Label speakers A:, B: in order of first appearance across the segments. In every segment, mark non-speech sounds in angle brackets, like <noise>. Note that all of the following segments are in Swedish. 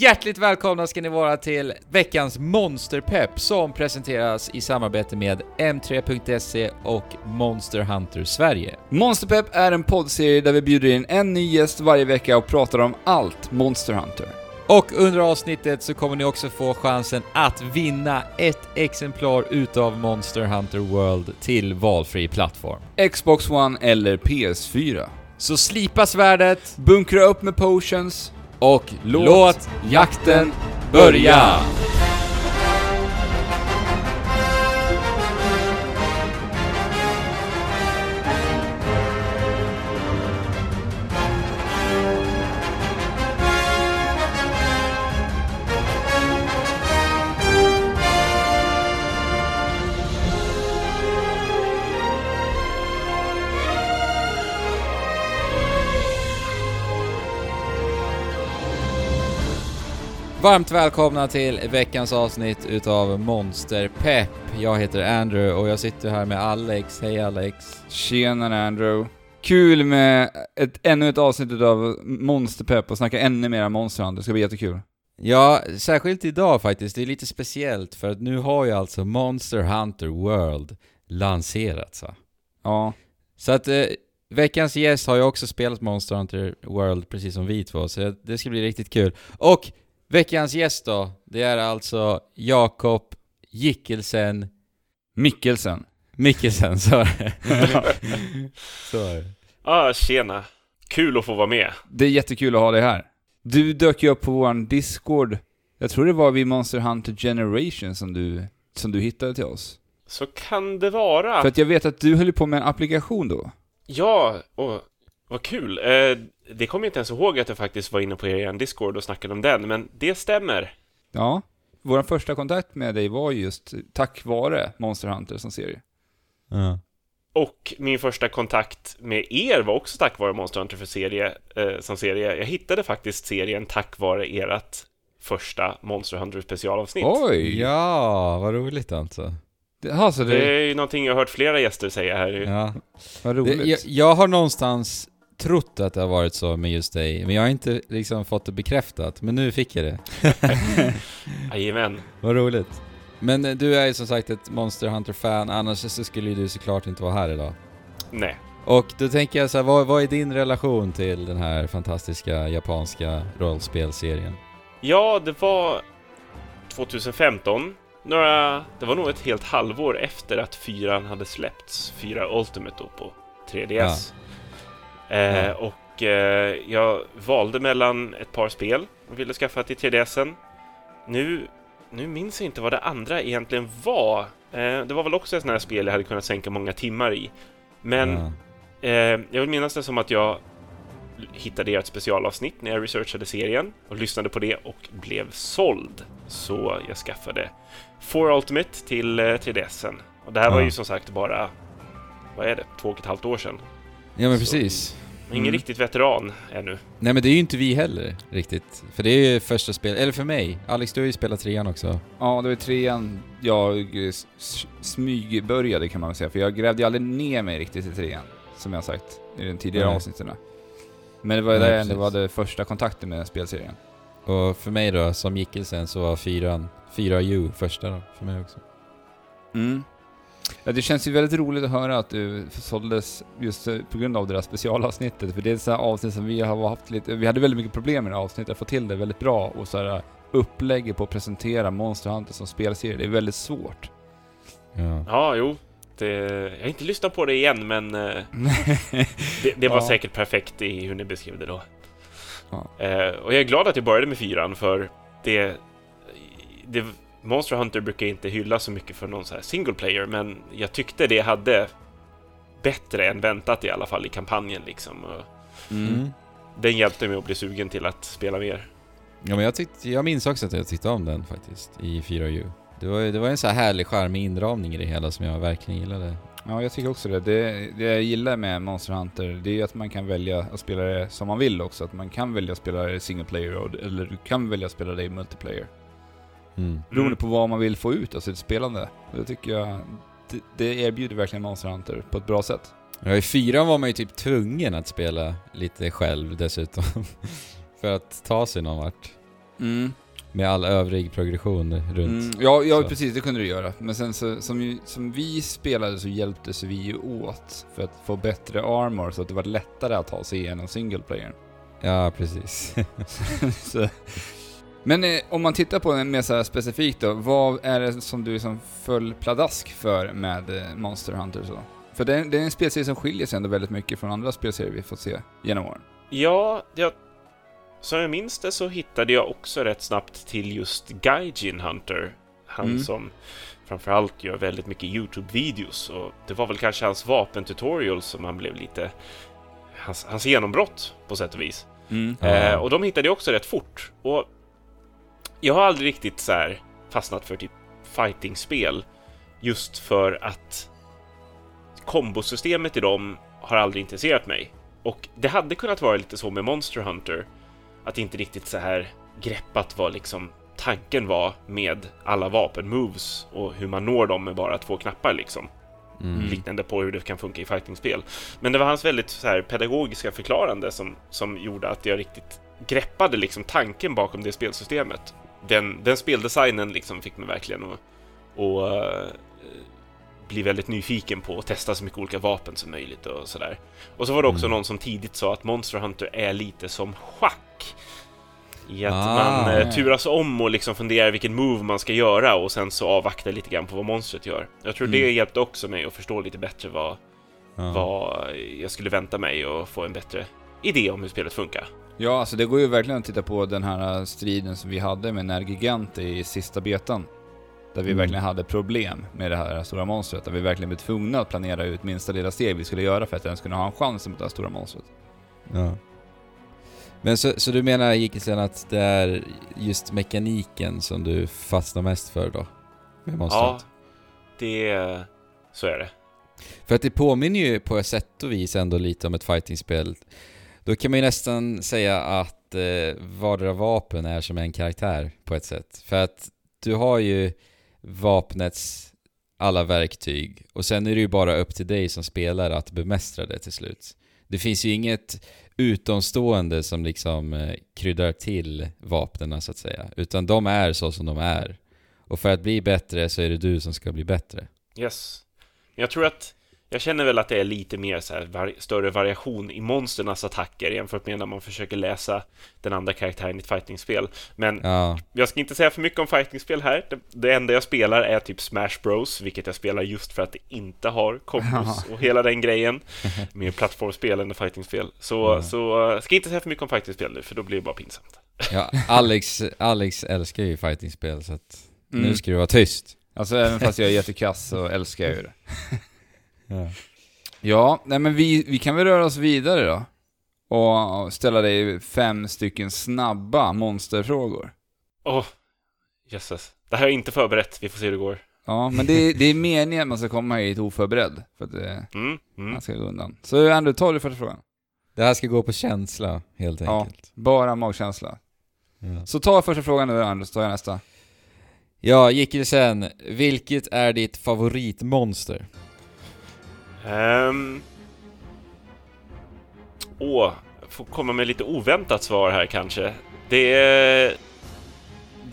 A: Hjärtligt välkomna ska ni vara till veckans Monsterpepp som presenteras i samarbete med M3.se och Monster Hunter Sverige.
B: Monsterpepp är en poddserie där vi bjuder in en ny gäst varje vecka och pratar om allt Monster Hunter.
A: Och under avsnittet så kommer ni också få chansen att vinna ett exemplar utav Monster Hunter World till valfri plattform.
B: Xbox One eller PS4.
A: Så slipa svärdet
B: Bunkra upp med potions och låt,
A: Låt jakten börja! Varmt välkomna till veckans avsnitt utav Monster Pepp. Jag heter Andrew och jag sitter här med Alex. Hej Alex.
B: Tjenare Andrew. Kul med ett, ännu ett avsnitt av Monsterpepp och snacka ännu mer Monster Hunter. Det ska bli jättekul.
A: Ja, särskilt idag faktiskt. Det är lite speciellt för att nu har ju alltså Monster Hunter World lanserats. va?
B: Ja.
A: Så att eh, veckans gäst har ju också spelat Monster Hunter World precis som vi två, så det ska bli riktigt kul. Och veckans gäst då, det är alltså Jakob Gickelsen
B: Mikkelsen.
A: Mikkelsen, så är det. så är det.
C: Ah, tjena. Kul att få vara med.
B: Det är jättekul att ha dig här. Du dök ju upp på vår Discord. Jag tror det var vid Monster Hunter Generation som du, som du hittade till oss.
C: Så kan det vara.
B: För att jag vet att du höll på med en applikation då.
C: Ja, och vad kul. Eh, det kommer jag inte ens ihåg att jag faktiskt var inne på er Discord och snackade om den, men det stämmer.
B: Ja. Vår första kontakt med dig var just tack vare Monster Hunter som serie.
A: Ja.
C: Och min första kontakt med er var också tack vare Monster Hunter för serie, eh, som serie. Jag hittade faktiskt serien tack vare ert första Monster Hunter specialavsnitt.
B: Oj!
A: ja, vad roligt alltså.
B: Det, alltså
C: Det
B: det,
C: är ju någonting jag har hört flera gäster säga här.
A: Ja.
B: vad
A: Det,
B: roligt.
A: jag, jag har någonstans trott att det har varit så med just dig, men jag har inte liksom fått det bekräftat. Men nu fick jag det. <laughs>
C: Jajamän.
A: Vad roligt. Men eh, du är ju som sagt ett Monster Hunter-fan, annars så skulle ju du såklart inte vara här idag.
C: Nej.
A: Och då tänker jag så här, vad, vad är din relation till den här fantastiska japanska rollspelserien?
C: Ja, det var 2015. Några, det var nog ett helt halvår efter att fyran hade släppts. Fyra Ultimate då på 3DS. Eh,
A: Ja.
C: Och eh, jag valde mellan ett par spel och ville skaffa till 3DSen. Nu, nu minns jag inte vad det andra egentligen var. Eh, det var väl också ett sånt här spel jag hade kunnat sänka många timmar i. Men
A: Ja.
C: Eh, jag vill minnas det som att jag hittade ert specialavsnitt när jag researchade serien och lyssnade på det och blev såld. Så jag skaffade For Ultimate till eh, 3DSen. Och det här var
A: Ja.
C: ju som sagt bara, vad är det, två och ett halvt år sedan.
A: Ja men
C: Så-
A: precis.
C: Ingen
B: Mm.
C: riktigt veteran ännu.
A: Nej men det är ju inte vi heller riktigt. För det är ju första spel, eller för mig. Alex du har ju spelat trean också.
B: Ja, det var trean jag eh, smygbörjade kan man väl säga, för jag grävde ju aldrig ner mig riktigt i trean, som jag sagt i den tidigare avsnitten. Men det var ju
A: Nej,
B: där det
A: precis.
B: var det första kontakten med spelserien.
A: Och för mig då, som Gickelsen, så var fyran, fyra U första då, för mig också.
B: Mm. Ja, det känns ju väldigt roligt att höra att du såldes just eh, på grund av det där specialavsnittet, för det är ett sånt här avsnitt som vi har haft lite, vi hade väldigt mycket problem med det avsnittet, att få till det väldigt bra och så här upplägget på att presentera Monster Hunter som spelserie, det är väldigt svårt.
A: Ja.
C: Ja, jo. Det, jag har inte lyssnat på det igen, men eh, <laughs> det, det var
B: Ja.
C: säkert perfekt i hur ni beskrev det då.
B: Ja.
C: Eh, och jag är glad att jag började med fyran, för det, det... Monster Hunter brukar inte hylla så mycket för någon så här single player, men jag tyckte det hade bättre än väntat i alla fall i kampanjen liksom. Och
A: Mm.
C: den hjälpte mig att bli sugen till att spela mer.
A: Ja men jag, tyckte, jag minns också att jag tyckte om den faktiskt, i 4U. Det var, det var en så här härlig charmig inramning i det hela som jag verkligen gillade.
B: Ja, jag tycker också det. det. Det jag gillar med Monster Hunter, det är att man kan välja att spela det som man vill också. Att man kan välja att spela det single player, eller du kan välja att spela det i multiplayer.
A: Mm.
B: Beroende på vad man vill få ut av sitt spelande. Det tycker jag, det, det erbjuder verkligen Monster Hunter på ett bra sätt.
A: Ja, i fyran var man ju typ tvungen att spela lite själv dessutom. <laughs> för att ta sig någon vart.
B: Mm.
A: Med all övrig progression runt.
B: Mm, ja, ja
A: Så.
B: precis, det kunde du göra. Men sen så, som, som vi spelade så hjälptes vi ju åt för att få bättre armor så att det var lättare att ta sig igenom single player.
A: Ja, precis. <laughs> <laughs>
B: så. Men eh, om man tittar på den mer så här specifikt då, vad är det som du som föll pladask för med eh, Monster Hunter så? För det är, det är en spelserie som skiljer sig ändå väldigt mycket från andra spelserier vi fått se genom åren.
C: Ja, jag, som jag minns det så hittade jag också rätt snabbt till just Gaijin Hunter. Han
B: Mm.
C: som framförallt gör väldigt mycket YouTube-videos och det var väl kanske hans vapentutorials som han blev lite... Hans, hans genombrott på sätt och vis.
A: Ja.
C: Eh, och de hittade jag också rätt fort. Och jag har aldrig riktigt så här fastnat för typ fighting-spel just för att kombosystemet i dem har aldrig intresserat mig. Och det hade kunnat vara lite så med Monster Hunter, att inte riktigt så här greppat vad liksom tanken var med alla vapen-moves och hur man når dem med bara två knappar liksom
A: Mm.
C: liknande på hur det kan funka i fightingspel. Men det var hans väldigt så här, pedagogiska förklarande som, som gjorde att jag riktigt greppade liksom tanken bakom det spelsystemet. Den, den speldesignen liksom fick mig verkligen att, att eh, bli väldigt nyfiken på att testa så mycket olika vapen som möjligt och sådär. Och så var det också
A: Mm.
C: någon som tidigt sa att Monster Hunter är lite som schack. I att
A: Ah.
C: man eh, turas om och liksom funderar vilken move man ska göra och sen så avvaktar lite grann på vad monstret gör. Jag tror
B: Mm.
C: det hjälpte också mig att förstå lite bättre vad,
A: Ja.
C: vad jag skulle vänta mig och få en bättre idé om hur spelet funkar.
B: Ja, alltså det går ju verkligen att titta på den här striden som vi hade med Nergigant i sista betan. Där vi
A: Mm.
B: verkligen hade problem med det här stora monstret. Där vi verkligen blev tvungna att planera ut minsta lilla steg vi skulle göra för att ens kunna ha en chans mot det här stora monstret.
A: Ja. Men så, så du menar Jikisen att det är just mekaniken som du fastnar mest för då? Med Monster
C: Ja, det... Så är det.
A: För att det påminner ju på ett sätt och vis ändå lite om ett fightingspel. Då kan man ju nästan säga att eh, vardera vapen är som en karaktär på ett sätt. För att du har ju vapnets alla verktyg och sen är det ju bara upp till dig som spelare att bemästra det till slut. Det finns ju inget utomstående som liksom eh, kryddar till vapnen så att säga. Utan de är så som de är. Och för att bli bättre så är det du som ska bli bättre.
C: Yes. Jag tror att... Jag känner väl att det är lite mer så här var, större variation i monsternas attacker jämfört med när man försöker läsa den andra karaktären i ett fightingspel. Men
A: Ja,
C: Jag ska inte säga för mycket om fightingspel här. Det, det enda jag spelar är typ Smash Bros, vilket jag spelar just för att det inte har kombos och hela den grejen. <laughs> Mer plattformsspel än fightingspel. Så,
A: Ja.
C: så uh, ska inte säga för mycket om fightingspel nu, för då blir det bara pinsamt. <laughs>
A: Ja, Alex, Alex älskar ju fightingspel så att
B: Mm.
A: nu ska du vara tyst.
B: Alltså även fast jag är jättekass så älskar jag ju det. <laughs>
A: Ja.
B: Ja, nej men vi, vi kan väl röra oss vidare då. Och ställa dig fem stycken snabba monsterfrågor.
C: Åh, jösses. Det här jag inte förberett, vi får se hur det går.
B: Ja, men det, det är meningen att man ska komma hit oförberedd. För att det,
C: Mm, mm.
B: man ska gå undan. Så Andrew, ta du första frågan.
A: Det här ska gå på känsla, helt
B: Ja.
A: enkelt.
B: Bara magkänsla.
A: Ja,
B: Så ta första frågan nu Andrew, så tar jag nästa.
A: ja Jikkelsen, vilket är ditt favoritmonster?
C: Ehm. Åh, jag får komma med lite oväntat svar här kanske. Det är...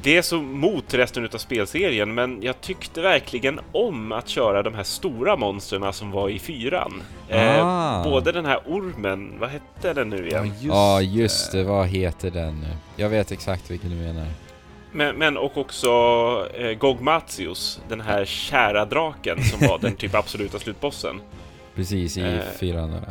C: Det är så mot resten av spelserien, men jag tyckte verkligen om att köra de här stora monstren som var i fyran. Eh,
A: Ah.
C: både den här ormen, vad hette den nu igen?
A: Ja, just det. Vad heter den nu? Jag vet exakt vilken du menar.
C: Men, men och också eh, Gogmatius, den här kära draken som var den typ absoluta slutbossen.
A: Precis, i
C: Eh.
A: fyran.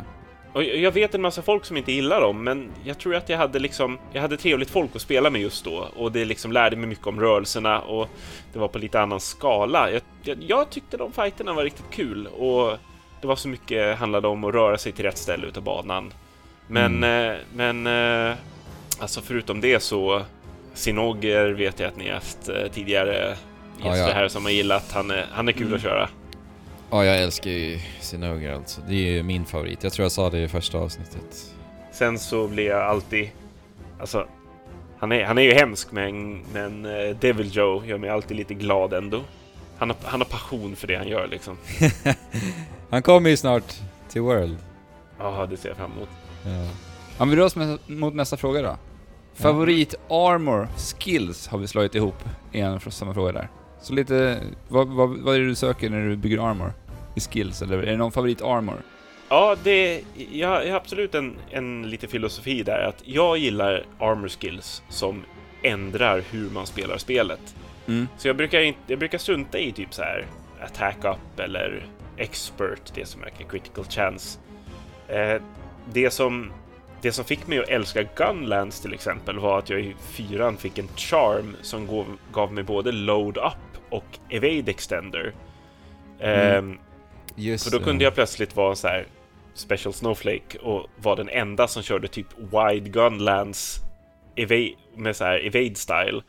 C: Och jag vet en massa folk som inte gillar dem, men jag tror att jag hade liksom, jag hade trevligt folk att spela med just då och det liksom lärde mig mycket om rörelserna och det var på lite annan skala. Jag, jag, jag tyckte de fighterna var riktigt kul och det var så mycket handlade om att röra sig till rätt ställe utav banan. Men, eh, men, eh, alltså förutom det så Sinoger vet jag att ni haft eh, tidigare gäster
A: ja.
C: här som har gillat. Han är, han är kul
B: Mm.
C: att köra.
A: Ja, jag älskar ju Sinoger alltså. Det är ju min favorit. Jag tror jag sa det i första avsnittet.
C: Sen så blir jag alltid... Alltså, han är, han är ju hemsk, men, men eh, Devil Joe gör mig alltid lite glad ändå. Han har, han har passion för det han gör liksom. <laughs>
A: Han kommer ju snart till World.
C: Ja, det ser jag fram emot.
A: Ja.
B: Ja, vi rör oss med, mot nästa fråga då. Favorit armor skills har vi slagit ihop i en samma fråga där. Så lite, vad, vad, vad är det du söker när du bygger armor? I skills, eller är det någon favorit armor?
C: Ja, det, jag, har absolut en, en lite filosofi där. Att jag gillar armor skills som ändrar hur man spelar spelet.
B: Mm.
C: Så jag brukar, inte, jag brukar strunta i typ så här attack up eller expert, det som ökar critical chance. Eh, det, som, det som fick mig att älska Gunlands till exempel var att jag i fyran fick en charm som gav, gav mig både load up och evade extender.
B: Mm.
A: Just
C: för då kunde jag plötsligt vara så här Special Snowflake och var den enda som körde typ Wide Gunlands med så här evade style.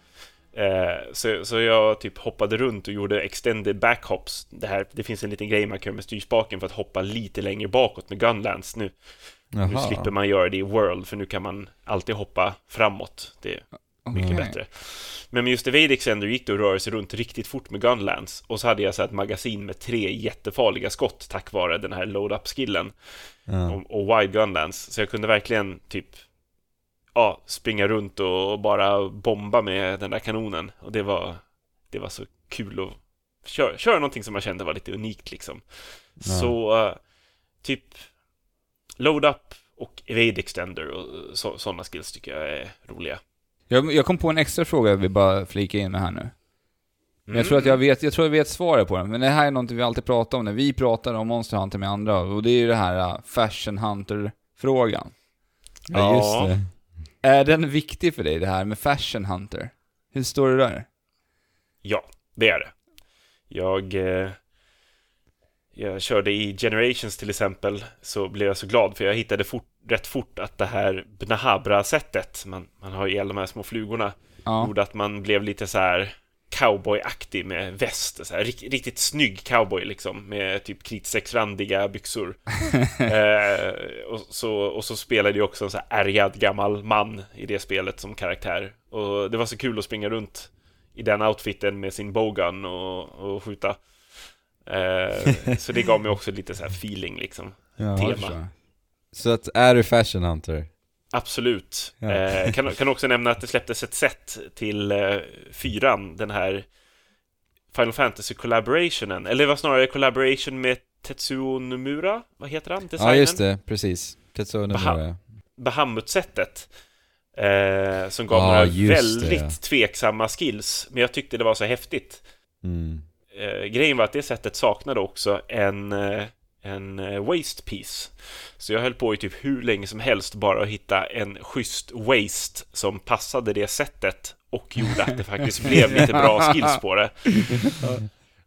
C: Eh, så, så jag typ hoppade runt och gjorde extended backhops. Det, här, det finns en liten grej man kan göra med styrspaken för att hoppa lite längre bakåt med Gunlands. Nu, nu
A: Jaha.
C: slipper man göra det i World för nu kan man alltid hoppa framåt. Det mycket
B: Okej.
C: bättre. Men med just Evade Extender gick det att röra sig runt riktigt fort med Gunlands och så hade jag så ett magasin med tre jättefarliga skott tack vare den här load-up-skillen
A: Ja.
C: och, och wide Gunlands. Så jag kunde verkligen typ ja, springa runt och, bara bomba med den där kanonen och det var det var så kul att köra, köra någonting som man kände var lite unikt liksom.
A: Ja.
C: Så eh, typ load-up och evade extender och så, sådana skills tycker jag är roliga.
B: Jag, jag kom på en extra fråga vill bara flika in med här nu. Men jag
C: Mm.
B: tror att jag vet, jag tror jag vet svaret på den. Men det här är någonting vi alltid pratar om när vi pratar om Monster Hunter med andra. Och det är ju det här uh, Fashion Hunter-frågan.
A: Ja, just
C: Ja.
A: det.
B: Är den viktig för dig, det här med Fashion Hunter? Hur står det där?
C: Ja, det är det. Jag, eh, jag körde i Generations till exempel, så blev jag så glad för jag hittade fort, rätt fort att det här Bnahabra-sättet, man, man har ju alla de här små flugorna,
B: Ja.
C: gjorde att man blev lite så här cowboyaktig med väst, så här, rikt, riktigt snygg cowboy liksom, med typ kritstrecksrandiga byxor. <laughs> eh, och, så, och så spelade jag också en så här ärgad gammal man i det spelet som karaktär. Och det var så kul att springa runt i den outfiten med sin bowgun och, och skjuta. Eh, så det gav mig också lite så här feeling liksom.
A: Ja.
C: tema.
B: Så.
A: Att, är du fashion hunter?
C: Absolut.
A: Ja.
C: Eh, kan, kan också nämna att det släpptes ett set till eh, fyran, den här Final Fantasy collaborationen, eller det var snarare collaboration med Tetsuo Nomura, vad heter han?
A: Ja,
C: Designern?
A: just det. Precis. Tetsuo Nomura.
C: Bahamut-sättet. Eh, som gav
A: Ja,
C: några
A: just det,
C: väldigt
A: ja.
C: tveksamma skills, men jag tyckte det var så häftigt.
A: Mm.
C: Eh, grejen var att det sättet saknade också en, eh, en eh, waste piece. Så jag höll på i typ hur länge som helst bara att hitta en schysst waste som passade det sättet och gjorde att det faktiskt <laughs> blev lite bra skills på det.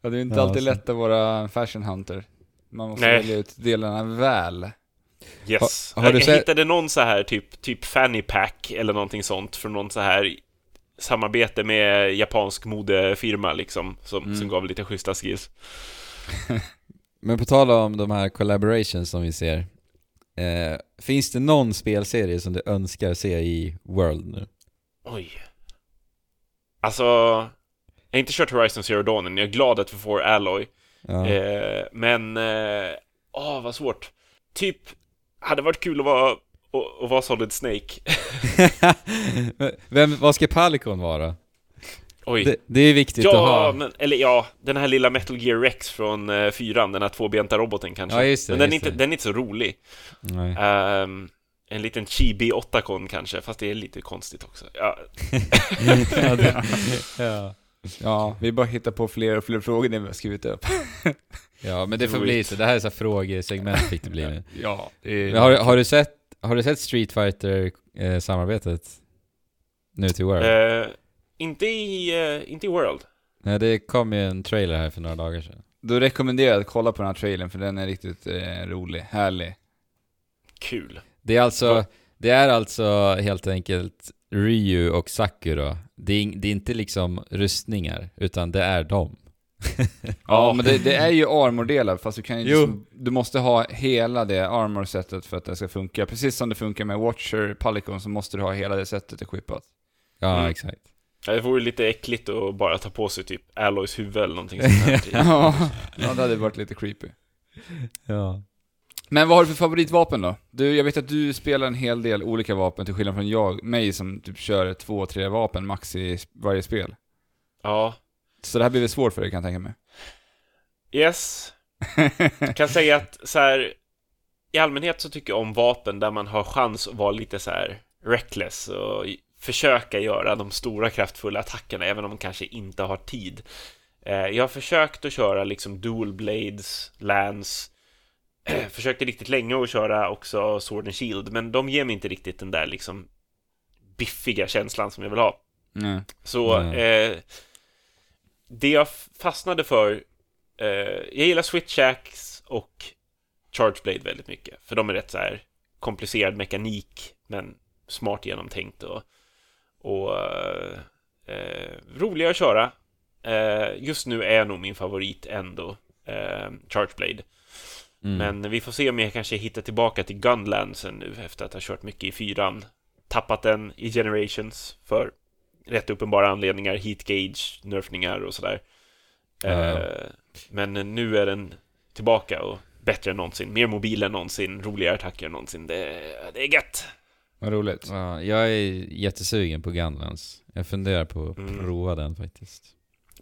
B: Ja, det är inte alltid lätt att vara Fashion Hunter. Man måste
C: Nej.
B: välja ut delarna väl.
C: Yes.
A: Du
C: jag, jag hittade någon så här typ, typ fanny pack eller någonting sånt från någon så här samarbete med japansk modefirma liksom som,
B: Mm.
C: som gav lite schyssta skills. <laughs>
A: Men på tal om de här collaborations som vi ser. Eh, finns det någon spelserie som du önskar se i World nu?
C: Oj. Alltså, jag har inte kört Horizon Zero Dawn än. Jag är glad att vi får Alloy.
A: Ja.
C: Eh, men, eh, åh vad svårt. Typ, hade varit kul att vara, att, att vara Solid Snake. <laughs> <laughs>
A: Vem, vad ska Palicon vara?
C: Oj.
A: Det, det är viktigt att
C: ja,
A: ha.
C: men, eller ja, den här lilla Metal Gear Rex från uh, fyran, den här tvåbenta roboten kanske.
A: Ja, just det,
C: men den är, inte, den är inte så rolig. Ehm, en liten chibi 8 kanske, fast det är lite konstigt också. Ja, <laughs>
A: ja, det, <laughs> ja.
B: Ja, vi bara hittar på fler och fler frågor när vi har skrivit upp. <laughs>
A: ja, men det får bli så. Det här är så frågesegment fick det bli nu.
B: Ja, är...
A: Har, har, du sett, har du sett Street fighter eh, samarbetet Nu till World?
C: Eh, inte, i, eh, inte i World.
A: Nej, det kom ju en trailer här för några dagar sedan.
B: Då rekommenderar jag att kolla på den här trailern för den är riktigt eh, rolig, härlig.
C: Kul.
A: Det är alltså, det är alltså helt enkelt Ryu och Sakura. Det är, det är inte liksom rustningar, utan det är dem. <laughs>
B: Ja, men det, det är ju armordelar fast du kan ju liksom, Du måste ha hela det armor-setet för att det ska funka. Precis som det funkar med Watcher Palicon så måste du ha hela det setet equippat.
A: Ja,
C: Mm.
A: exakt.
C: Ja, Det vore lite äckligt att bara ta på sig typ Alloys huvud eller någonting sånt här. <laughs>
B: Ja, ja, det hade varit lite creepy.
A: Ja.
B: Men vad har du för favoritvapen då? Du, jag vet att du spelar en hel del olika vapen till skillnad från jag, mig som typ kör två, tre vapen max i varje spel.
C: Ja.
B: Så det här blir väl svårt för dig kan jag tänka mig.
C: Yes. Jag kan säga att så här, i allmänhet så tycker jag om vapen där man har chans att vara lite så här reckless och försöka göra de stora kraftfulla attackerna även om man kanske inte har tid. Eh, Jag har försökt att köra liksom dual blades, lance, <clears throat> försökte riktigt länge att köra också sword and shield, men de ger mig inte riktigt den där liksom biffiga känslan som jag vill ha.
B: Nej.
C: Så
A: Nej.
C: eh, det jag fastnade för, eh, jag gillar switchacks och charge blade väldigt mycket, för de är rätt så här komplicerad mekanik, men smart genomtänkt och, och eh, eh, roliga att köra. Eh, just nu är nog min favorit ändå eh, charge blade.
A: Mm.
C: Men vi får se om jag kanske hittar tillbaka till Gunlandsen nu efter att ha kört mycket i fyran. Tappat den i Generations för rätt uppenbara anledningar, heat gauge, nerfningar och sådär.
A: Ja.
C: Eh, men nu är den tillbaka och bättre än någonsin. Mer mobil än någonsin, roligare attacker än någonsin. Det, det är gött!
B: Vad roligt.
A: Ja, jag är jättesugen på Gunlands. Jag funderar på att
C: Mm.
A: prova den faktiskt.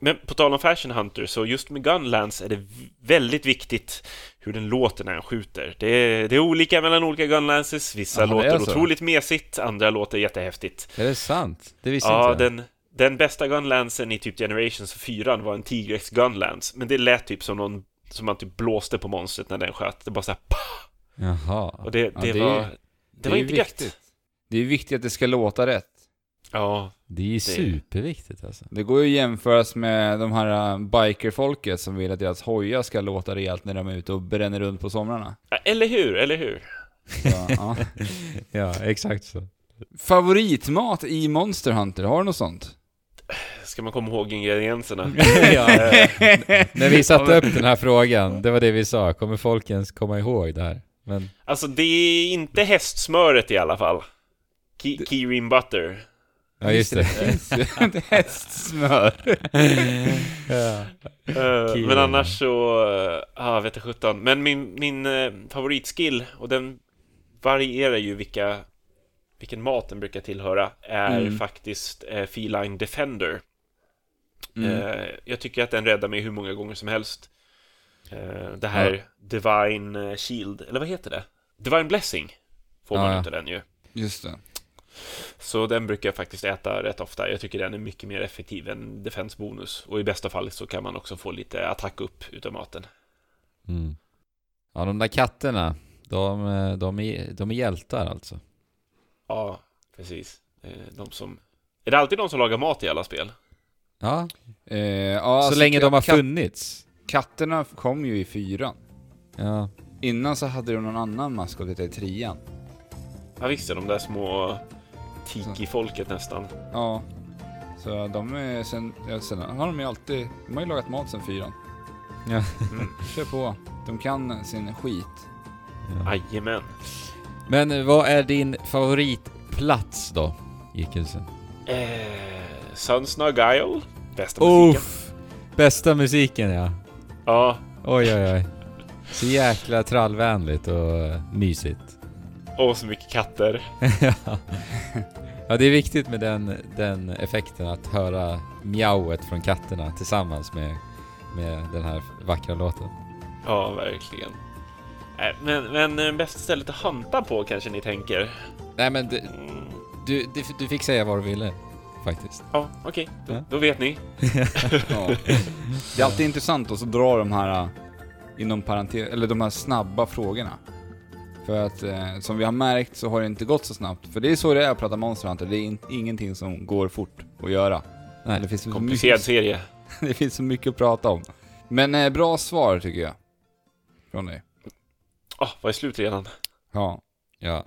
C: Men på tal om Fashion Hunter, så just med Gunlance är det väldigt viktigt hur den låter när den skjuter. Det är, det är olika mellan olika Gunlances. Vissa
B: det är
C: låter otroligt mesigt, andra låter jättehäftigt.
A: Är det sant? Det visste
C: Ja,
A: inte jag.
C: den, den bästa Gunlancen i typ Generations 4 var en Tigrex Gunlance, men det lät typ som någon som man typ blåste på monstret när den sköt. Det bara såhär
A: Jaha.
C: Och det,
B: Ja,
C: det,
B: det är-
C: var... Det, var
B: är
C: inte
B: viktigt.
C: gött.
B: Det är viktigt att det ska låta rätt.
C: Ja,
A: Det är ju superviktigt alltså.
B: Det går ju att jämföras med de här äh, bikerfolket som vill att deras hojar ska låta rejält när de är ute och bränner runt på somrarna.
C: eller hur, eller hur?
B: Så, <laughs> ja.
A: Ja, exakt så.
B: Favoritmat i Monster Hunter, har du något sånt?
C: Ska man komma ihåg ingredienserna? <laughs>
A: ja. När vi satte upp den här frågan, det var det vi sa. Kommer folk ens komma ihåg det här? Men,
C: Alltså, det är inte hästsmöret i alla fall. Ki- Kirin butter.
A: ja just det.
B: hästsmör. <laughs> <laughs>
A: ja.
C: Eh,
A: Kirin.
C: men annars så, uh, ah, vet jag sjutton. Men min, min eh, favoritskill, och den varierar ju vilka, vilken mat den brukar tillhöra, är
B: Mm.
C: faktiskt uh, Feline Defender.
B: Mm.
C: Eh, jag tycker att den räddar mig hur många gånger som helst. Eh, det här Divine eh, Shield, eller vad heter det? Divine Blessing får man
A: Ja, ja.
C: utav den ju.
B: Just det.
C: Så den brukar jag faktiskt äta rätt ofta. Jag tycker den är mycket mer effektiv än Defense Bonus. Och i bästa fall så kan man också få lite attack upp utav maten.
A: Mm. Ja, de där katterna, de, de, är, de är hjältar alltså.
C: Ja, precis. Eh, De som... Är det alltid de som lagar mat i alla spel?
A: Ja,
B: Eh, ja,
A: så
B: alltså,
A: länge de har funnits.
B: Katterna kom ju i fyran.
A: Ja.
B: Innan så hade de någon annan maskot i trean.
C: Ja visst, de där små tiki-folket nästan.
B: Ja. Så de är sen, ja, sen har de ju alltid, de har ju lagat mat sen fyran.
A: Ja.
C: Mm. <laughs>
B: Kör på. De kan sin skit.
A: ja.
C: Jajamän.
A: Men vad är din favoritplats då, Gickelsen?
C: Eh, Sunsnug Isle. Bästa musiken.
A: Bästa musiken ja.
C: Ja,
A: Oj oj oj. Så jäkla trallvänligt och eh,
C: och så mycket katter.
A: ja. <laughs> ja, det är viktigt med den, den effekten att höra mjauet från katterna tillsammans med, med den här vackra låten.
C: Ja, verkligen. Eh, Men, men eh, bästa stället att hunta på kanske ni tänker?
A: Nej men du,
C: Mm.
A: du, du, du fick säga vad du ville, faktiskt.
C: Ja, okej. Då,
A: Ja.
C: då vet ni. <laughs>
B: Ja. Det är alltid intressant att så dra de här äh, inom parentes, eller de här snabba frågorna. För att eh, som vi har märkt så har det inte gått så snabbt. För det är så det är att prata Monster Hunter, det är in, ingenting som går fort att göra.
A: Nej.
B: Det finns, så
C: Komplicerad
B: mycket,
C: serie. <laughs>
B: det finns så mycket att prata om. Men eh, bra svar tycker jag. Från dig.
C: Ah, var är slut redan?
B: Ja.
A: Ja.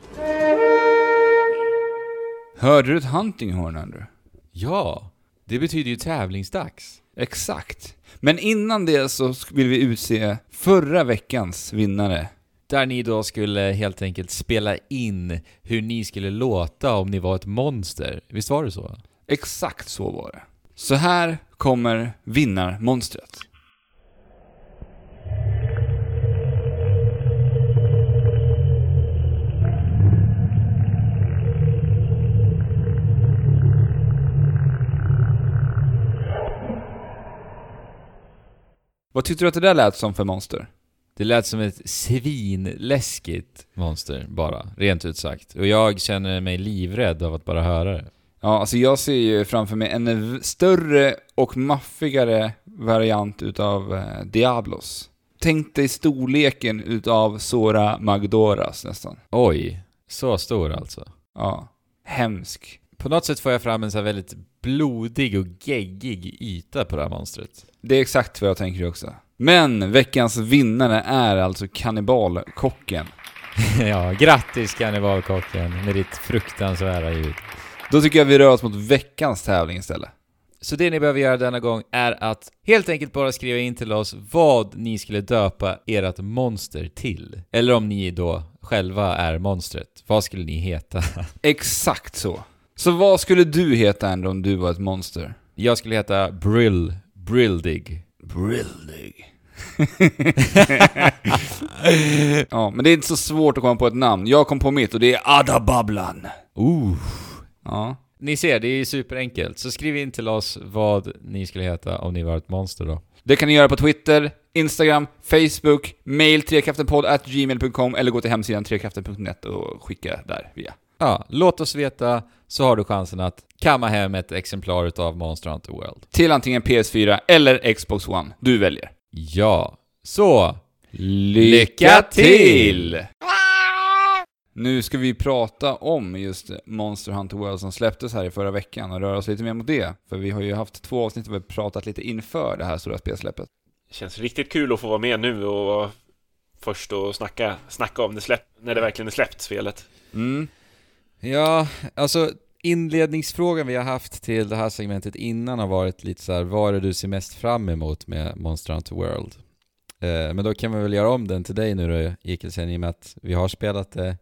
B: Hörde du ett hunting horn Andrew?
A: Ja, det betyder ju tävlingsdags.
B: Exakt. Men innan det så vill vi utse förra veckans vinnare.
A: Där ni då skulle helt enkelt spela in hur ni skulle låta om ni var ett monster. Visst var det så?
B: Exakt så var det. Så här kommer vinnarmonstret. Vad tyckte du att det där lät som för monster?
A: Det lät som ett svinläskigt monster bara, rent ut sagt. Och jag känner mig livrädd av att bara höra det.
B: Ja, alltså jag ser ju framför mig en större och maffigare variant utav eh, Diablos. Tänk dig storleken utav Sora Magdoras nästan.
A: Oj, så stor alltså.
B: Ja, hemsk.
A: På något sätt får jag fram en så här väldigt blodig och geggig yta på det här monstret.
B: Det är exakt vad jag tänker också. Men veckans vinnare är alltså kannibalkocken. <laughs>
A: ja, grattis kannibalkocken med ditt fruktansvärda ljud.
B: Då tycker jag vi rör oss mot veckans tävling istället.
A: Så det ni behöver göra denna gång är att helt enkelt bara skriva in till oss vad ni skulle döpa ert monster till. Eller om ni då själva är monstret. Vad skulle ni heta? <laughs>
B: Exakt så. Så vad skulle du heta ändå om du var ett monster?
A: Jag skulle heta Brill, Brildig.
B: Brillig. <laughs> ja, men det är inte så svårt att komma på ett namn. Jag kom på mitt och det är Adabablan.
A: Ooh.
B: Ja.
A: Ni ser, det är superenkelt. Så skriv in till oss vad ni skulle heta om ni var ett monster då.
B: Det kan ni göra på Twitter, Instagram, Facebook, mail trekraftenpodd.gmail.com eller gå till hemsidan trekraften.net och skicka där via.
A: Ja, låt oss veta så har du chansen att kamma hem ett exemplar utav Monster Hunter World.
B: Till antingen PS4 eller Xbox One. Du väljer.
A: Ja, så
B: Lycka till! Nu ska vi prata om just Monster Hunter World som släpptes här i förra veckan och röra oss lite mer mot det. För vi har ju haft två avsnitt och vi pratat lite inför det här stora spelsläppet.
C: Det känns riktigt kul att få vara med nu och vara först och snacka, snacka om det släpp, när det verkligen är släppt, spelet.
B: Mm.
A: Ja, alltså inledningsfrågan vi har haft till det här segmentet innan har varit lite så här, vad är det du ser mest fram emot med Monster Hunter World? Eh, men då kan vi väl göra om den till dig nu då, Jikkelsen, i och med att vi har spelat det.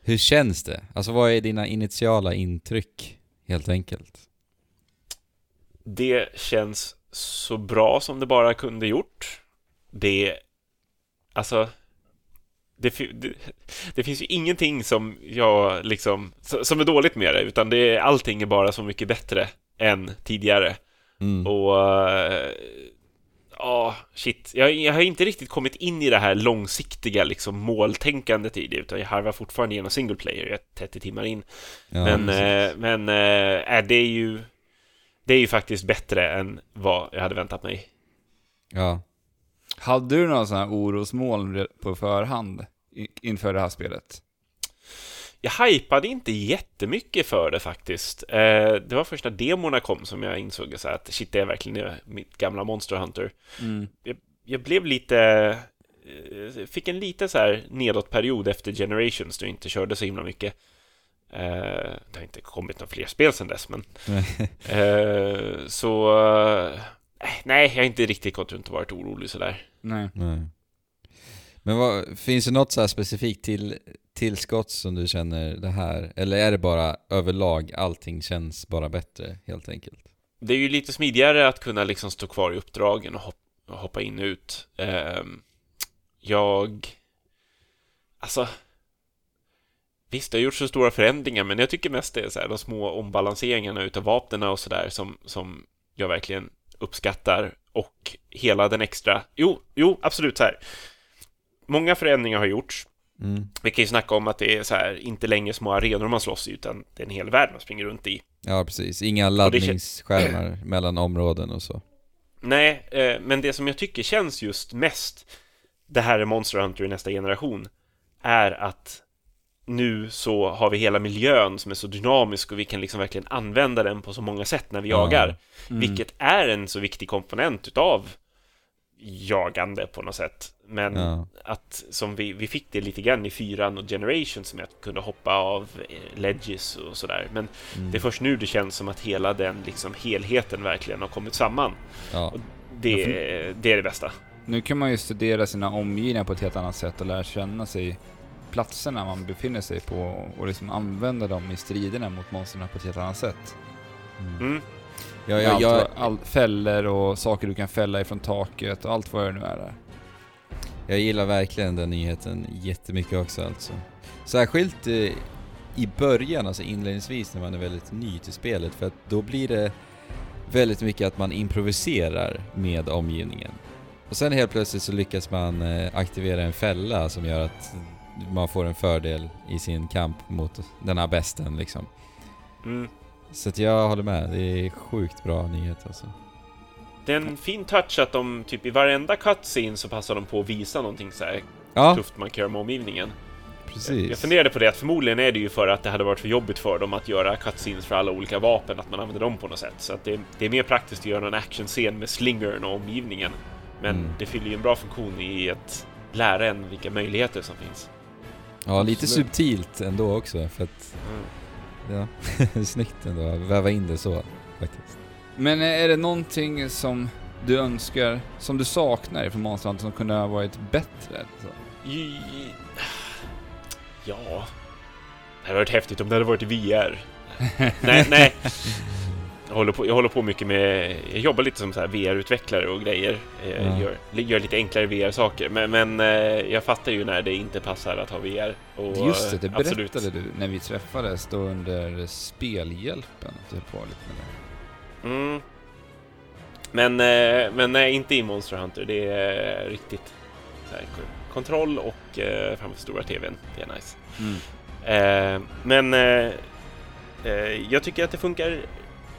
A: Hur känns det? Alltså vad är dina initiala intryck, helt enkelt?
C: Det känns så bra som det bara kunde gjort. Det... Alltså... Det, det, det finns ju ingenting som jag liksom... Som är dåligt med det, utan det är, allting är bara så mycket bättre än tidigare.
A: Mm.
C: Och... Ja, shit. Jag, jag har inte riktigt kommit in i det här långsiktiga liksom, måltänkandet i det, utan jag harvar fortfarande genom single player. Jag är 30 timmar in.
A: Ja,
C: men eh, men eh, det är ju... Det är ju faktiskt bättre än vad jag hade väntat mig.
A: ja.
B: Hade du några sådana här orosmoln på förhand inför det här spelet?
C: Jag hypade inte jättemycket för det faktiskt. Eh, det var först när demorna kom som jag insåg så att shit, det är verkligen mitt gamla Monster Hunter.
B: Mm.
C: Jag blev lite... eh, Fick en lite så här nedåtperiod efter Generations då jag inte körde så himla mycket. Eh, det har inte kommit några fler spel sedan dess, men... <laughs> Så... nej, jag har inte riktigt gått runt och varit orolig sådär.
B: Nej.
A: Nej. Men vad, finns det något så här specifikt till, tillskott som du känner det här? Eller är det bara överlag allting känns bara bättre helt enkelt?
C: Det är ju lite smidigare att kunna liksom stå kvar i uppdragen och hoppa in och ut. Ehm, jag... Alltså... Visst, det har gjort så stora förändringar, men jag tycker mest det är så här, de små ombalanseringarna utav vapnen och sådär som, som jag verkligen uppskattar. Och hela den extra... Jo, jo, absolut så här. Många förändringar har gjorts.
A: Mm.
C: Vi kan ju snacka om att det är så här, inte längre små arenor man slåss i, utan det är en hel värld man springer runt i.
A: Ja precis, inga
C: kän-
A: laddningsskärmar mellan områden och så.
C: Nej, eh, men det som jag tycker känns just mest det här är Monster Hunter i nästa generation är att nu så har vi hela miljön som är så dynamisk och vi kan liksom verkligen använda den på så många sätt när vi
A: Ja.
C: jagar.
B: Mm.
C: Vilket är en så viktig komponent utav jagande på något sätt. Men
A: Ja.
C: att som vi, vi fick det lite grann i fyran och Generations med att kunna hoppa av eh, ledges och sådär. Men
A: Mm.
C: det är först nu det känns som att hela den liksom helheten verkligen har kommit samman.
A: Ja.
C: Det, det är det bästa.
B: Nu kan man ju studera sina omgivningar på ett helt annat sätt och lära känna sig platserna man befinner sig på och liksom använda dem i striderna mot monstren på ett helt annat sätt.
A: Mm.
C: Mm.
A: Ja,
B: Med
A: ja,
B: allt
A: jag,
B: vad- all, fällor och saker du kan fälla ifrån taket och allt vad det nu är där.
A: jag gillar verkligen den nyheten jättemycket också alltså. Särskilt eh, i början, alltså inledningsvis när man är väldigt ny till spelet, för att då blir det väldigt mycket att man improviserar med omgivningen. Och sen helt plötsligt så lyckas man eh, aktivera en fälla som gör att man får en fördel i sin kamp mot den här besten liksom.
C: Mm.
A: Så att jag håller med, det är sjukt bra nyhet alltså.
C: Det är en fin touch att de typ i varenda cutscene så passar de på att visa någonting så här
A: Ja,
C: tufft man kan göra med omgivningen.
A: precis.
C: Jag funderade på det, att förmodligen är det ju för att det hade varit för jobbigt för dem att göra cutscenes för alla olika vapen, att man använder dem på något sätt. Så att det, det är mer praktiskt att göra en actionscen med slingern och omgivningen. Men
A: Mm.
C: det fyller ju en bra funktion i att lära en vilka möjligheter som finns.
A: Ja, lite
B: Absolut.
A: subtilt ändå också för att, ja, det är <laughs> snyggt ändå att väva in det så faktiskt.
B: Men är det någonting som du önskar, som du saknar från Monster Hunter som kunde ha varit bättre? Så.
C: Ja... Det hade varit häftigt om det hade varit VR. <laughs> nej, nej. Jag håller, på, jag håller på mycket med... Jag jobbar lite som VR-utvecklare och grejer.
A: Ja.
C: gör, gör lite enklare VR-saker. Men, men eh, jag fattar ju när det inte passar att ha VR. Och,
B: Just det, det
C: eh,
B: berättade
C: absolut.
B: du när vi träffades då under spelhjälpen. att Du på lite med det.
C: Mm. Men, men nej, inte i Monster Hunter. Det är riktigt så här, ko- kontroll och framför stora TVn. Det är nice. Eh, men jag tycker att det funkar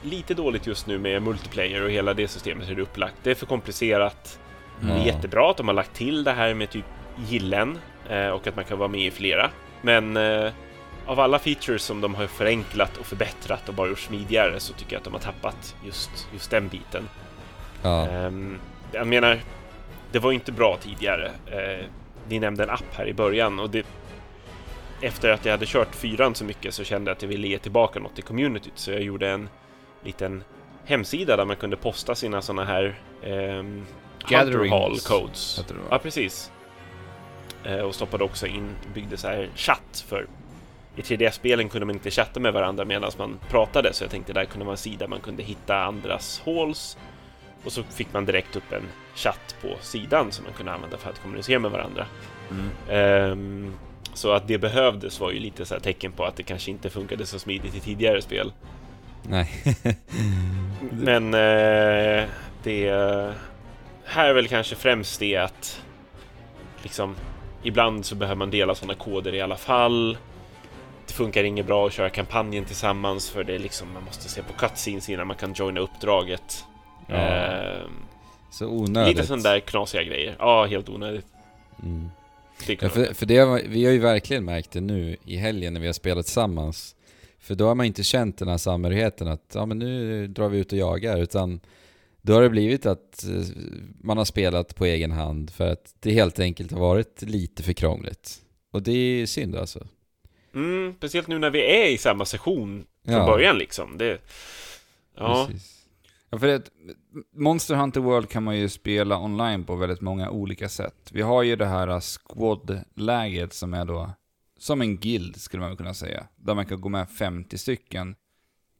C: lite dåligt just nu med multiplayer och hela det systemet hur det är upplagt. Det är för komplicerat. Det är jättebra att de har lagt till det här med typ gillen eh, och att man kan vara med i flera. Men eh, av alla features som de har förenklat och förbättrat och bara gjort smidigare så tycker jag att de har tappat just, just den biten.
A: Ja,
C: Ehm, jag menar, det var ju inte bra tidigare. Uh, ni nämnde en app här i början och det... Efter att jag hade kört fyran så mycket så kände jag att jag ville ge tillbaka något i communityt så jag gjorde en liten hemsida där man kunde posta sina såna här um,
B: Gatherings,
C: Hall codes. Ja, precis. Eh, och stoppade också in, byggde så här chatt för i 3D-spelen kunde man inte chatta med varandra medan man pratade så jag tänkte där kunde vara en sida man kunde hitta andras halls och så fick man direkt upp en chatt på sidan som man kunde använda för att kommunicera med varandra.
B: Mm.
C: Ehm, så att det behövdes var ju lite så här tecken på att det kanske inte funkade så smidigt i tidigare spel.
A: Nej. <laughs>
C: Men eh, det här är väl kanske främst det att liksom ibland så behöver man dela sådana koder i alla fall. Det funkar inget bra att köra kampanjen tillsammans för det är liksom man måste se på cutscenes innan man kan joina uppdraget.
A: Ja.
C: Ehm,
A: Så onödigt.
C: lite sådana där knasiga grejer. Ja, helt onödigt.
A: Mm. Ja, för, för det har, vi har ju verkligen märkt det nu i helgen när vi har spelat tillsammans. För då har man inte känt den här samhörigheten att ja men nu drar vi ut och jagar utan då har det blivit att eh, man har spelat på egen hand för att det helt enkelt har varit lite för krångligt. Och det är synd alltså.
C: mm, speciellt nu när vi är i samma session från
A: Ja.
C: början liksom. Det, ja,
A: Precis.
B: Ja, för det, Monster Hunter World kan man ju spela online på väldigt många olika sätt. Vi har ju det här squad-läget som är då som en guild skulle man kunna säga. Där man kan gå med 50 stycken.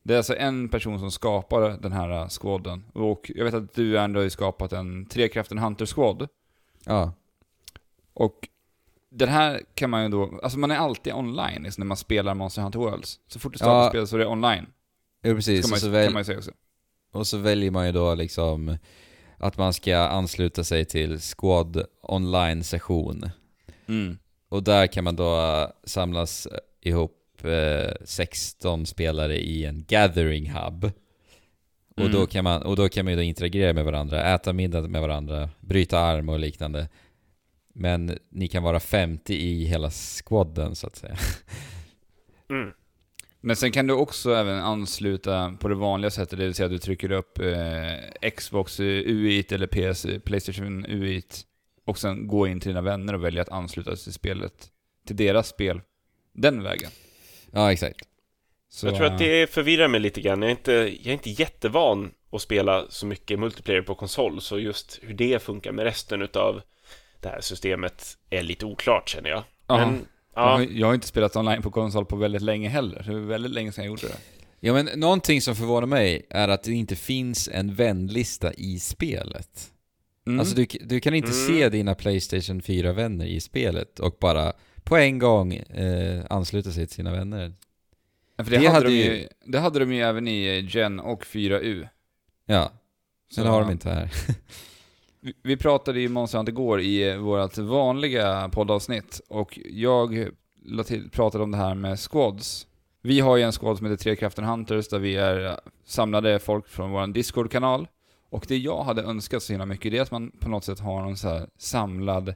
B: Det är alltså en person som skapar den här uh, squaden. Och jag vet att du ändå har ju skapat en Trekraften Hunter Squad.
A: Ja.
B: Och den här kan man ju då, alltså man är alltid online liksom, när man spelar Monster Hunter Worlds. Så fort du startar
A: Ja.
B: spelet så är det online.
A: Jo precis,
B: Kan man,
A: och, så väl,
B: kan man ju säga också.
A: och så väljer man ju då liksom att man ska ansluta sig till Squad online-session.
B: Mm.
A: Och där kan man då eh, samlas ihop eh, 16 spelare i en gathering hub. Och,
B: Mm.
A: då kan man, och då kan man ju då interagera med varandra, äta middag med varandra, bryta arm och liknande. Men ni kan vara 50 i hela squadden så att säga. <laughs>
C: mm.
B: Men sen kan du också även ansluta på det vanliga sättet, det vill säga att du trycker upp eh, Xbox UIT eller PS, Playstation UIT och sen gå in till dina vänner och välja att ansluta sig till spelet, till deras spel, den vägen.
A: Ja, exakt.
B: Så,
C: Jag tror att det förvirrar mig lite grann. Jag är, inte, jag är inte jättevan att spela så mycket multiplayer på konsol, så just hur det funkar med resten utav det här systemet är lite oklart känner jag.
B: Ja.
C: Men,
B: jag, har,
C: ja,
B: jag har inte spelat online på konsol på väldigt länge heller. Det var väldigt länge sedan jag gjorde det.
A: Ja men någonting som förvånar mig är att det inte finns en vänlista i spelet.
B: Mm.
A: Alltså du, du kan inte
C: Mm.
A: se dina Playstation 4-vänner i spelet och bara på en gång eh, ansluta sig till sina vänner.
B: Ja, för det,
A: det
B: hade
A: hade
B: de ju,
A: ju-
B: det hade de ju även i Gen och 4U.
A: Ja,
B: Så,
A: sen har de inte här. <laughs>
B: Vi- Vi pratade ju Monster Hunter igår i eh, vårt vanliga poddavsnitt och jag till, pratade om det här med squads. Vi har ju en squad som heter Tre Kraften Hunters där vi är eh, samlade folk från vår Discord-kanal. Och det jag hade önskat så himla mycket det är att man på något sätt har någon så här samlad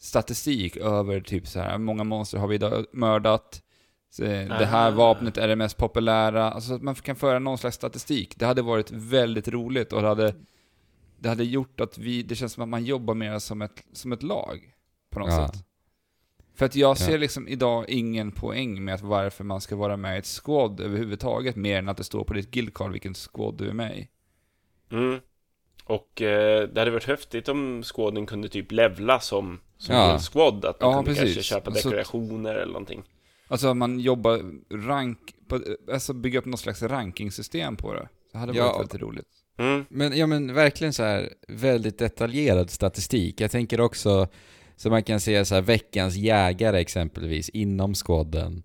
B: statistik över typ så här många monster har vi idag mördat? Eh, Det här
C: Ah.
B: vapnet är det mest populära. Alltså att man kan föra någon slags statistik. Det hade varit väldigt roligt och det hade det hade gjort att vi, det känns som att man jobbar mer som ett, som ett lag. På något
A: Ja.
B: sätt. För att jag ser liksom idag ingen poäng med att varför man ska vara med i ett squad överhuvudtaget, mer än att det står på ditt guildcard vilken squad du är med i.
C: Mm. Och eh, det hade varit häftigt om skåden kunde typ levla som, som
A: Ja.
C: en squad. Att man
B: Ja,
C: kunde
B: precis.
C: kanske köpa
B: Så-
C: dekorationer eller någonting.
B: Alltså man jobbar rank, på, alltså bygga upp något slags rankingsystem på det. Det hade
A: Ja.
B: varit väldigt roligt.
C: Mm.
A: Men, ja men verkligen så här väldigt detaljerad statistik. Jag tänker också, så man kan se så här veckans jägare exempelvis inom squaden.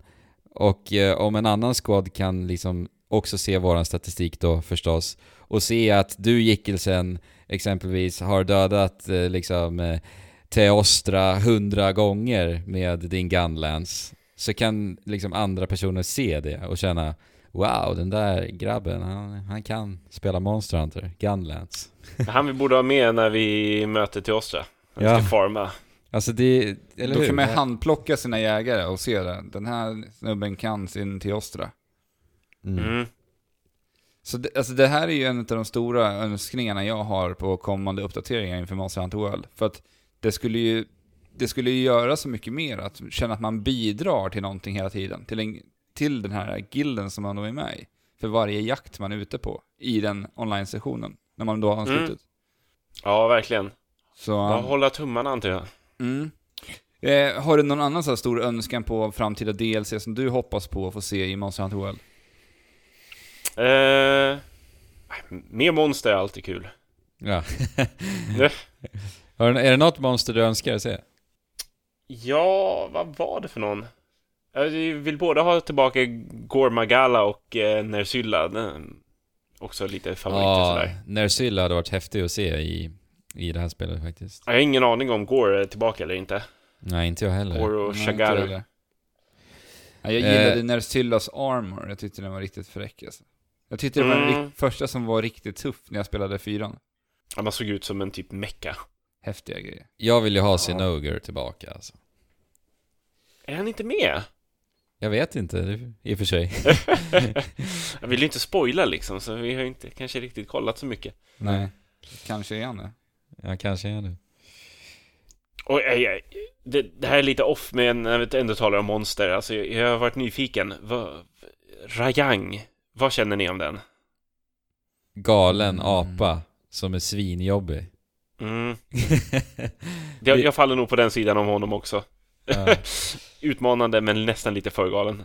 A: Och eh, om en annan squad kan liksom också se våran statistik då förstås och se att du Gickelsen exempelvis har dödat eh, liksom eh, Teostra hundra gånger med din Gunlance så kan liksom andra personer se det och känna Wow, den där grabben, han, han kan spela Monster Hunter, Gunlance.
C: Han vi borde ha med när vi möter till Ostra. När vi
A: Ja.
C: ska farma.
A: Alltså det, eller
B: Då
A: hur?
B: kan man handplocka sina jägare och se det. Den här snubben kan sin Teostra.
A: Mm.
C: Mm.
B: Så det, alltså det här är ju en av de stora önskningarna jag har på kommande uppdateringar inför Monster Hunter World. För att det skulle ju, det skulle ju göra så mycket mer, att känna att man bidrar till någonting hela tiden. Till, en, till den här gilden som man då är med i. För varje jakt man är ute på i den online-sessionen. När man då har anslutit.
C: Ja, verkligen.
B: Så,
C: Bara hålla tummarna antar jag.
B: mm. eh, har du någon annan så stor önskan på framtida DLC som du hoppas på att få se i Monster Hunter World?
C: Eh, mer monster är alltid kul.
A: Ja. <laughs> Är det något monster du önskar se?
C: Ja, vad var det för någon? Jag vill både ha tillbaka Gormagala och eh, Nersylla. Också lite favoriter
A: Ja,
C: sådär.
A: Nersylla hade varit häftig att se i, i det här spelet faktiskt.
C: Jag har ingen aning om Gore är tillbaka eller inte.
A: Nej, inte jag heller.
C: Gore och Shagaru.
B: jag gillade
A: Eh.
B: Nersyllas armor, jag tyckte den var riktigt fräck alltså. Jag tyckte det var den
C: Mm.
B: rikt- första som var riktigt tuff när jag spelade fyran.
C: Ja, man såg ut som en typ mecka.
B: Häftiga grejer.
A: Jag vill ju ha
C: Ja.
A: Sinoger tillbaka alltså.
C: Är han inte med?
A: Jag vet inte, i och för sig. <laughs>
C: jag vill ju inte spoila liksom, så vi har ju inte kanske riktigt kollat så mycket.
B: Nej. Kanske är han det.
A: Ja, kanske är det.
C: Och eh, jag, det, det här är lite off, men när vi ändå talar om monster. Alltså, jag, jag har varit nyfiken. Vad, Rajang, vad känner ni om den?
A: Galen
B: Mm.
A: apa som är svinjobbig.
C: Mm. <laughs> Jag, jag faller nog på den sidan om honom också.
A: Ja. <laughs>
C: Utmanande, men nästan lite för galen.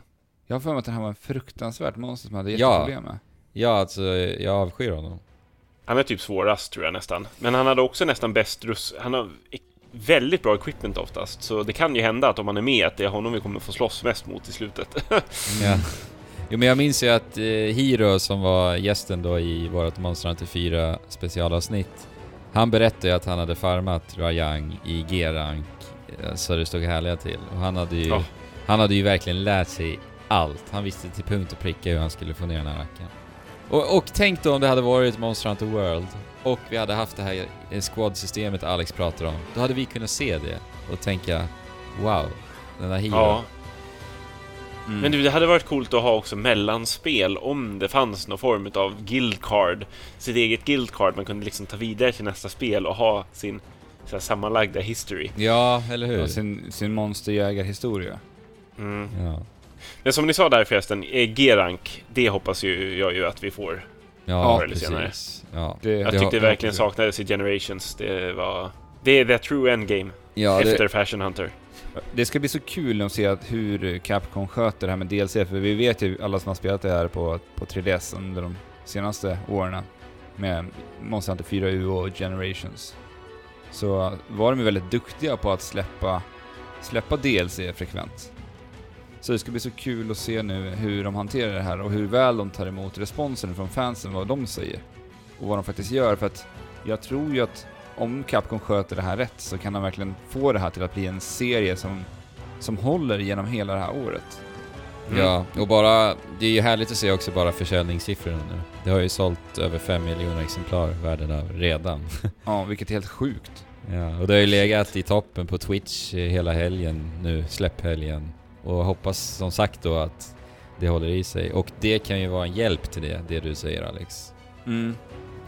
B: Jag har för mig att det här var en fruktansvärt monster som hade
A: Ja.
B: jätteproblem med.
A: ja, alltså jag avskyr honom.
C: Han är typ svårast, tror jag nästan. Men han hade också nästan bäst rus... Han har väldigt bra equipment oftast, så det kan ju hända att om han är med, att det är honom vi kommer få slåss mest mot i slutet. <laughs>
A: Ja. Jo men jag minns ju att eh, Hiro som var gästen då i vårt Monster Hunter 4 specialavsnitt Han berättade ju att han hade farmat Rajang i G-rank eh, så det stod härliga till. Och han hade ju,
C: Ja.
A: han hade ju verkligen lärt sig allt. Han visste till punkt och pricka hur han skulle få ner den här rackaren. Och, och tänk då om det hade varit Monster Hunter World och vi hade haft det här eh, squad-systemet Alex pratar om. Då hade vi kunnat se det och tänka Wow, den där Hiro.
C: ja.
B: Mm.
C: Men du, det hade varit coolt att ha också mellanspel om det fanns någon form av guild card. Sitt eget guild card man kunde liksom ta vidare till nästa spel och ha sin så här, sammanlagda history.
A: Ja, eller hur?
B: Ja, sin, sin monsterjägarhistoria.
C: Mm.
A: Ja.
C: Men som ni sa där förresten, eh, G-rank, det hoppas ju jag ju att vi får.
A: Ja,
C: förr eller senare.
A: precis. Ja.
B: Det,
C: Jag
A: Det
C: tyckte
A: har-
C: verkligen saknades i Generations. Det var... Det är the true endgame.
A: Ja, det,
C: efter Fashion Hunter
B: det ska bli så kul att se att hur Capcom sköter det här med DLC, för vi vet ju alla som har spelat det här på, på 3DS under de senaste åren med Monster Hunter 4U och Generations. Så var de ju väldigt duktiga på att släppa, släppa DLC frekvent. Så det ska bli så kul att se nu hur de hanterar det här och hur väl de tar emot responsen från fansen, vad de säger. Och vad de faktiskt gör, för att jag tror ju att om Capcom sköter det här rätt så kan de verkligen få det här till att bli en serie som, som håller genom hela det här året.
C: Mm.
A: Ja, och bara, det är ju härligt att se också bara försäljningssiffrorna nu. Det har ju sålt över 5 miljoner exemplar världen över redan. <laughs>
B: Ja, vilket är helt sjukt.
A: Ja, och det har ju legat i toppen på Twitch hela helgen nu, släpphelgen. Och hoppas som sagt då att det håller i sig. Och det kan ju vara en hjälp till det, det du säger Alex.
B: Mm.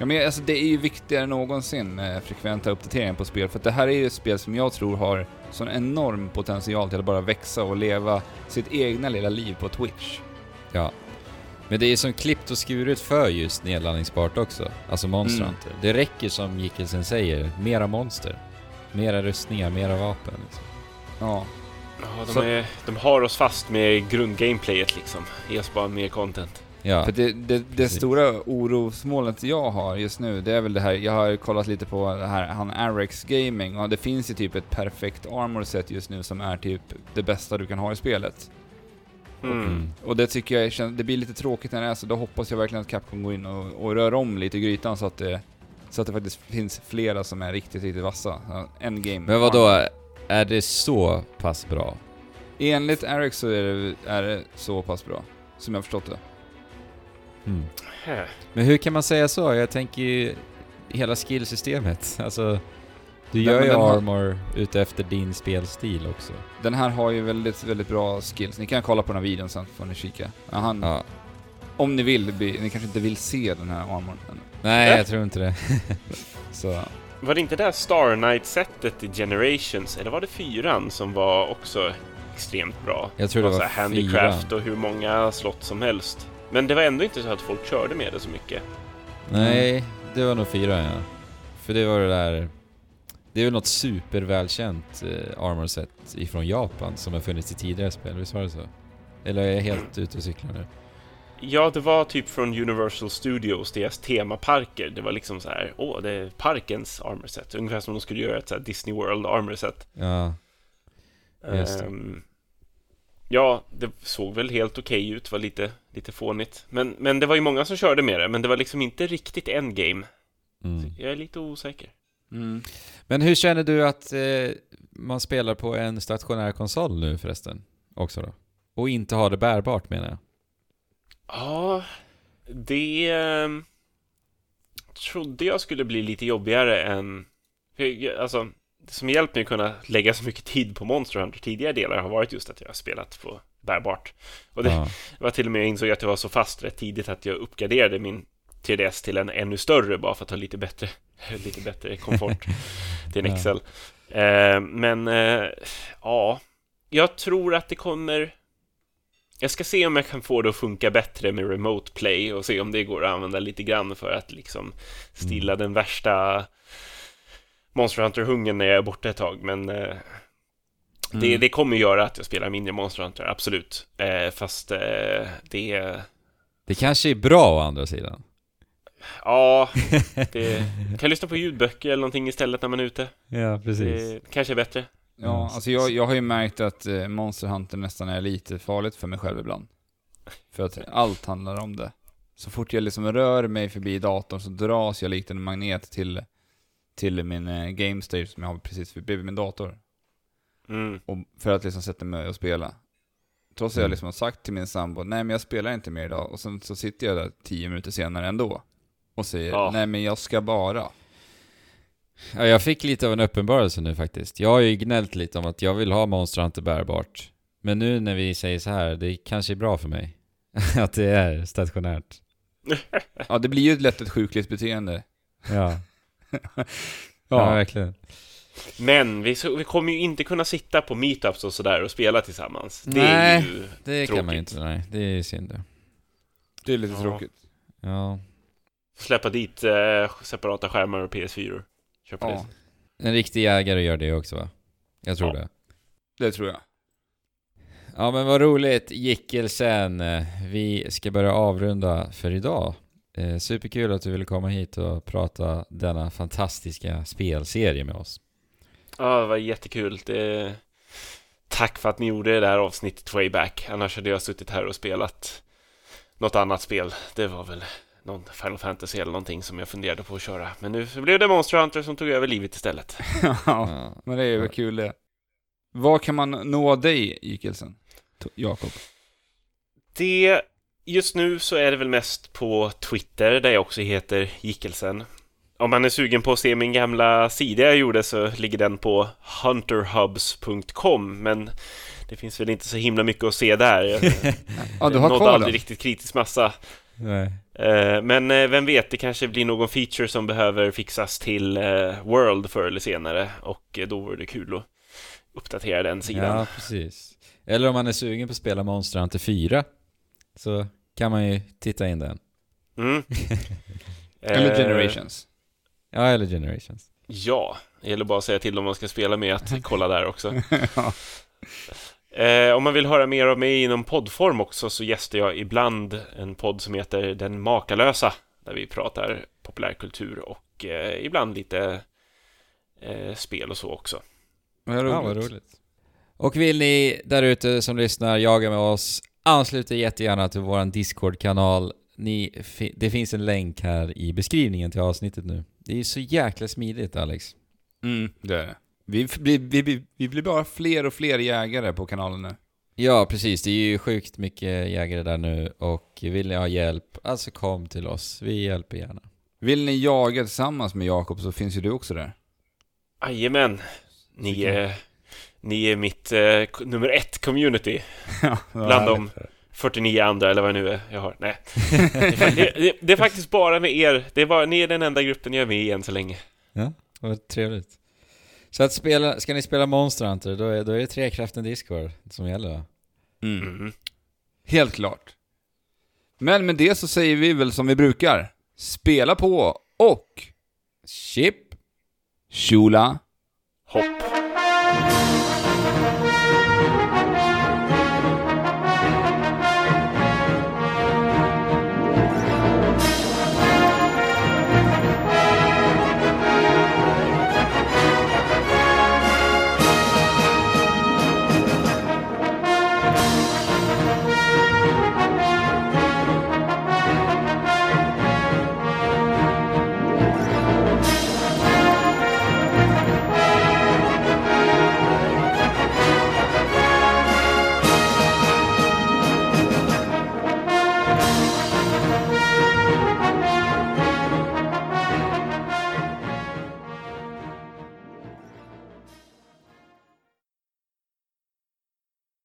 B: Ja, men alltså, det är ju viktigare än någonsin med frekventa uppdateringar på spel, för att det här är ju ett spel som jag tror har sån enorm potential till att bara växa och leva sitt egna lilla liv på Twitch.
A: Ja. Men det är som klippt och skuret för just nedladdningsbart också. Alltså Monster
B: Mm.
A: Hunter. Det räcker som Gickelsen säger, mera monster. Mera rustningar, mera vapen. Liksom.
B: Ja.
C: Ja, de, är, de har oss fast med grundgameplayet liksom. Ge oss bara mer content.
A: Ja.
B: För det, det, det stora orosmålet jag har just nu, det är väl det här, jag har kollat lite på det här, han Arex Gaming, och det finns ju typ ett perfekt armor set just nu som är typ det bästa du kan ha i spelet.
C: Mm.
A: Mm.
B: Och det tycker jag känns, det blir lite tråkigt när det är så, då hoppas jag verkligen att Capcom går in och, och rör om lite i grytan så att det, så att det faktiskt finns flera som är riktigt, riktigt vassa. Endgame.
A: Men vad då är det så pass bra?
B: Enligt Arex så är det, är det så pass bra, som jag har förstått det.
A: Mm. Men hur kan man säga så? Jag tänker ju hela skillsystemet. <laughs> Alltså, du gör ju
B: den har-
A: armor utefter din spelstil också.
B: Den här har ju väldigt, väldigt bra skills. Ni kan kolla på den här videon sen får ni kika. Han,
A: Ja.
B: Om ni vill, ni kanske inte vill se den här armorn.
A: Nej,
C: Äh?
A: jag tror inte det. <laughs>
B: Så,
C: Var det inte det här Star Knight-sättet i Generations, eller var det fyran som var också extremt bra?
A: Jag tror det
C: så
A: var
C: här handicraft
A: fyran.
C: och hur många slott som helst. Men det var ändå inte så att folk körde med det så mycket.
A: Nej, det var nog fyran ja. För det var det där... Det är väl något supervälkänt eh, armor set ifrån Japan som har funnits i tidigare spel, visst var det så? Eller är jag helt ute och cyklar nu?
C: Ja, det var typ från Universal Studios, deras temaparker. Det var liksom så här, åh, det är parkens armor set. Ungefär som de skulle göra ett så Disney World armor set.
A: Ja, Just det.
C: Ehm, ja, det såg väl helt okej ut, var lite, lite fånigt. Men, men det var ju många som körde med det, men det var liksom inte riktigt endgame.
A: mm.
C: Jag är lite osäker.
B: mm.
A: Men hur känner du att eh, man spelar på en stationär konsol nu förresten? Också då? Och inte har det bärbart menar jag.
C: Ja, det ehm, trodde jag skulle bli lite jobbigare än... Alltså, det som hjälpt mig att kunna lägga så mycket tid på Monster Hunter tidigare delar har varit just att jag har spelat på bärbart. Och det
A: Ja.
C: var till och med jag insåg att jag var så fast rätt tidigt att jag uppgraderade min 3DS till en ännu större bara för att ha lite bättre, <laughs> lite bättre komfort <laughs> till en
A: Ja.
C: XL. Eh, men eh, ja, jag tror att det kommer... Jag ska se om jag kan få det att funka bättre med remote play och se om det går att använda lite grann för att liksom stilla den värsta Monster Hunter-hungern när jag är borta ett tag, men eh, det,
B: Mm.
C: det kommer göra att jag spelar mindre Monster Hunter, absolut. Eh, fast eh, det...
A: Det kanske är bra å andra sidan.
C: Ja, <laughs> det, kan lyssna på ljudböcker eller någonting istället när man är ute.
A: Ja,
C: Det kanske är bättre.
B: Ja, alltså jag, jag har ju märkt att eh, Monster Hunter nästan är lite farligt för mig själv ibland. För att allt handlar om det. Så fort jag liksom rör mig förbi datorn så dras jag likt en magnet till, till min eh, game stage som jag har precis bredvid min dator.
C: Mm.
B: Och för att liksom sätta mig och spela. Trots att jag
A: Mm.
B: liksom har sagt till min sambo, nej men jag spelar inte mer idag. Och sen så sitter jag där tio minuter senare ändå. Och säger,
C: Ja.
B: nej men jag ska bara.
A: Ja, jag fick lite av en uppenbarelse nu faktiskt. Jag har ju gnällt lite om att jag vill ha Monster Hunter bärbart. Men nu när vi säger så här, det kanske är bra för mig. <laughs> att det är stationärt. <laughs>
B: Ja, det blir ju lätt ett sjukligt beteende.
A: Ja. Ja, verkligen.
C: Men vi, så, vi kommer ju inte kunna sitta på meetups och sådär och spela tillsammans. Det
A: Nej.
C: är ju
A: Det kan man ju
C: Tråkigt.
A: inte, nej. Det är synd det.
B: Det är lite
C: Ja.
B: tråkigt.
A: Ja.
C: släppa dit eh, separata skärmar och PS4. Köpa
B: Ja,
C: det.
A: En riktig jägare gör det också va? Jag tror
C: Ja.
A: det.
B: det tror jag.
A: Ja men vad roligt, Jickelsen. Eh, Vi ska börja avrunda för idag. Eh, superkul att du ville komma hit och prata denna fantastiska spelserie med oss.
C: Ja, det var jättekul. Det... Tack för att ni gjorde det här avsnittet way back. Annars hade jag suttit här och spelat något annat spel. Det var väl någon Final Fantasy eller någonting som jag funderade på att köra. Men nu blev det Monster Hunter som tog över livet istället. <laughs>
B: ja, men det är ju kul det. Var kan man nå dig, Gikelsen? To- Jakob?
C: Det, just nu så är det väl mest på Twitter där jag också heter Gickelsen. Om man är sugen på att se min gamla sida jag gjorde så ligger den på hunterhubs.com men det finns väl inte så himla mycket att se där. <laughs>
B: Ja, du har
C: nådde
B: kvar
C: aldrig riktigt kritisk massa.
A: Nej.
C: Eh, Men eh, vem vet, det kanske blir någon feature som behöver fixas till eh, World förr eller senare och då vore det kul att uppdatera den sidan.
A: Ja, precis. Eller om man är sugen på att spela Monster Hunter 4 så kan man ju titta in den.
C: Mm. <laughs>
B: Eller
C: Eh,
B: Generations?
A: Ja, eller Generations.
C: Ja, det gäller bara att säga till om man ska spela med att <laughs> kolla där också.
B: ja.
C: Eh, om man vill höra mer av mig inom poddform också så gästar jag ibland en podd som heter Den Makalösa där vi pratar populärkultur och eh, ibland lite eh, spel och så också.
B: Vad
A: Ja,
B: roligt.
A: vad roligt. Och vill ni där ute som lyssnar jaga med oss, anslut er jättegärna till vår Discord-kanal. Fi- det finns en länk här i beskrivningen till avsnittet nu. Det är så jäkla smidigt Alex.
B: Mm, det är det. Vi, vi, vi, vi, blir bara fler och fler jägare på kanalen nu.
A: Ja, precis. Det är ju sjukt mycket jägare där nu och vill ni ha hjälp, alltså kom till oss. Vi hjälper gärna.
B: Vill ni jaga tillsammans med Jakob så finns ju du också där.
C: Jajamän, ni, är, ni är mitt eh, nummer ett community <laughs>
B: ja,
C: bland de 49 andra eller vad det nu är jag har. Nej, det det, det, är faktiskt bara med er. Det är bara, ni är den enda gruppen jag är med i än så länge.
A: Vad trevligt. Så att spela, ska ni spela Monster Hunter, då är, då är det Trekraften Discord som gäller va?
B: Mm.
C: Mm.
B: Helt klart. Men med det så säger vi väl som vi brukar. Spela på och
A: Chip!
B: Shula